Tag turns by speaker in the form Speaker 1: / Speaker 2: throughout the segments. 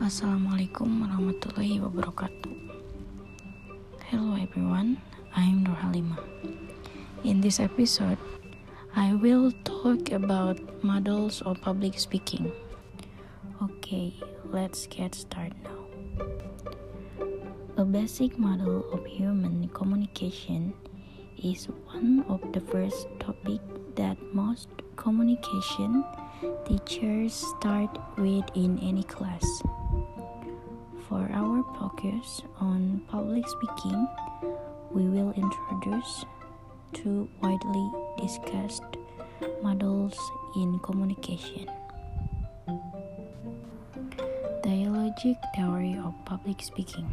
Speaker 1: Assalamualaikum warahmatullahi wabarakatuh. Hello everyone, I'm Nur Halima. In this episode, I will talk about models of public speaking. Okay, let's get started now. A basic model of human communication is one of the first topic that most communication teachers start with in any class. For our focus on public speaking, we will introduce two widely discussed models in communication. Dialogic theory of public speaking.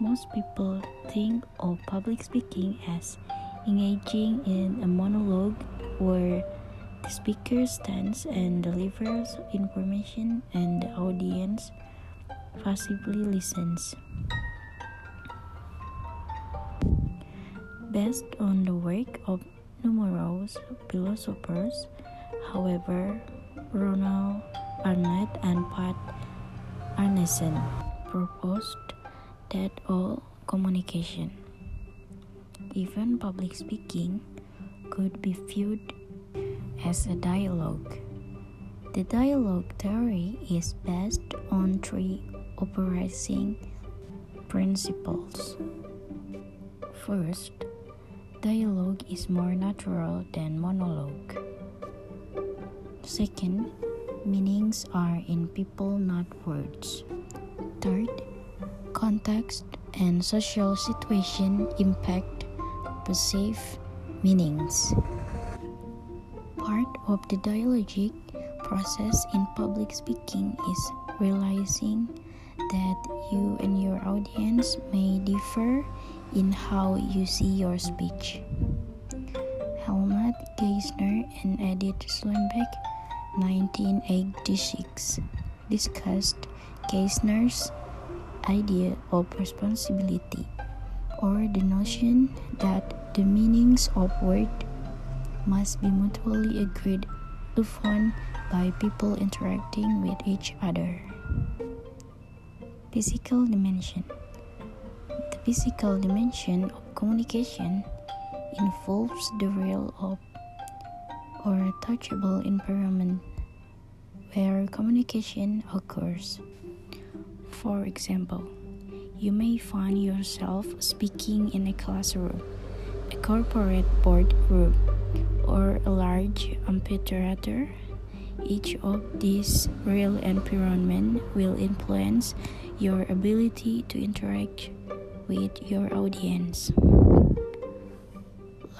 Speaker 1: Most people think of public speaking as engaging in a monologue where speaker stands and delivers information and the audience passively listens. Based on the work of numerous philosophers, however, Ronald Arnett and Pat Arneson proposed that all communication, even public speaking, could be viewed as a dialogue. The dialogue theory is based on three operating principles. First, dialogue is more natural than monologue. Second, meanings are in people, not words. Third, context and social situation impact perceived meanings. Part of the dialogic process in public speaking is realizing that you and your audience may differ in how you see your speech. Helmut Geissner and Edith Slembek, 1986, discussed Geissner's idea of responsibility, or the notion that the meanings of words must be mutually agreed upon by people interacting with each other. Physical dimension The physical dimension of communication involves the real of or touchable environment where communication occurs. For example, you may find yourself speaking in a classroom, a corporate boardroom, or a large amphitheater. Each of these real environment will influence your ability to interact with your audience.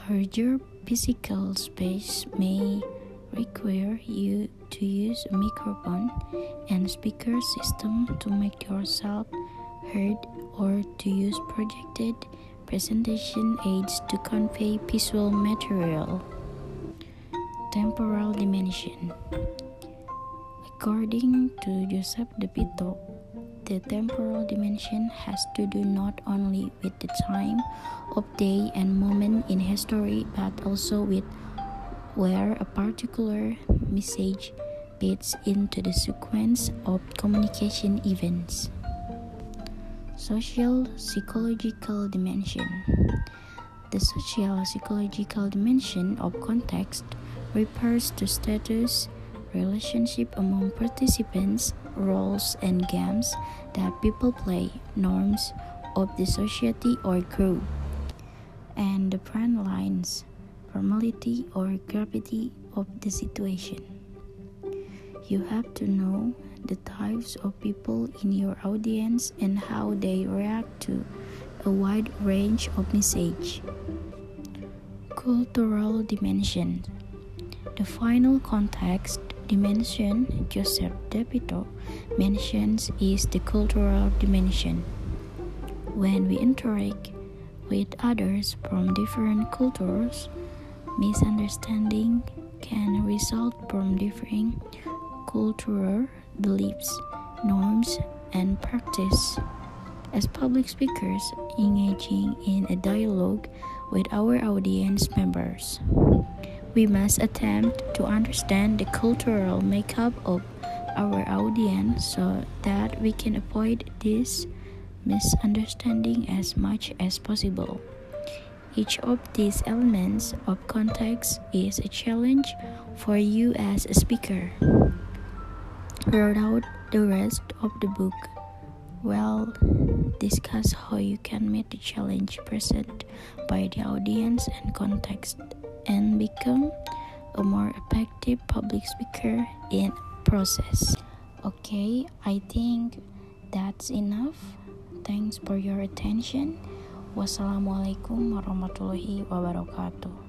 Speaker 1: Larger physical space may require you to use a microphone and speaker system to make yourself heard or to use projected presentation aids to convey visual material. Temporal dimension. According to Joseph DeVito, the temporal dimension has to do not only with the time of day and moment in history but also with where a particular message fits into the sequence of communication events. Social psychological dimension. The social psychological dimension of context refers to status, relationship among participants, roles, and games that people play, norms of the society or group, and the brand lines, formality or gravity of the situation. You have to know the types of people in your audience and how they react to a wide range of message. Cultural dimension. The final context dimension Joseph DeVito mentions is the cultural dimension. When we interact with others from different cultures, misunderstanding can result from differing cultural beliefs, norms, and practice. As public speakers engaging in a dialogue with our audience members, we must attempt to understand the cultural makeup of our audience so that we can avoid this misunderstanding as much as possible. Each of these elements of context is a challenge for you as a speaker. Throughout the rest of the book, well, discuss how you can meet the challenge presented by the audience and context and become a more effective public speaker in process. Okay, I think that's enough. Thanks for your attention. Wassalamualaikum warahmatullahi wabarakatuh.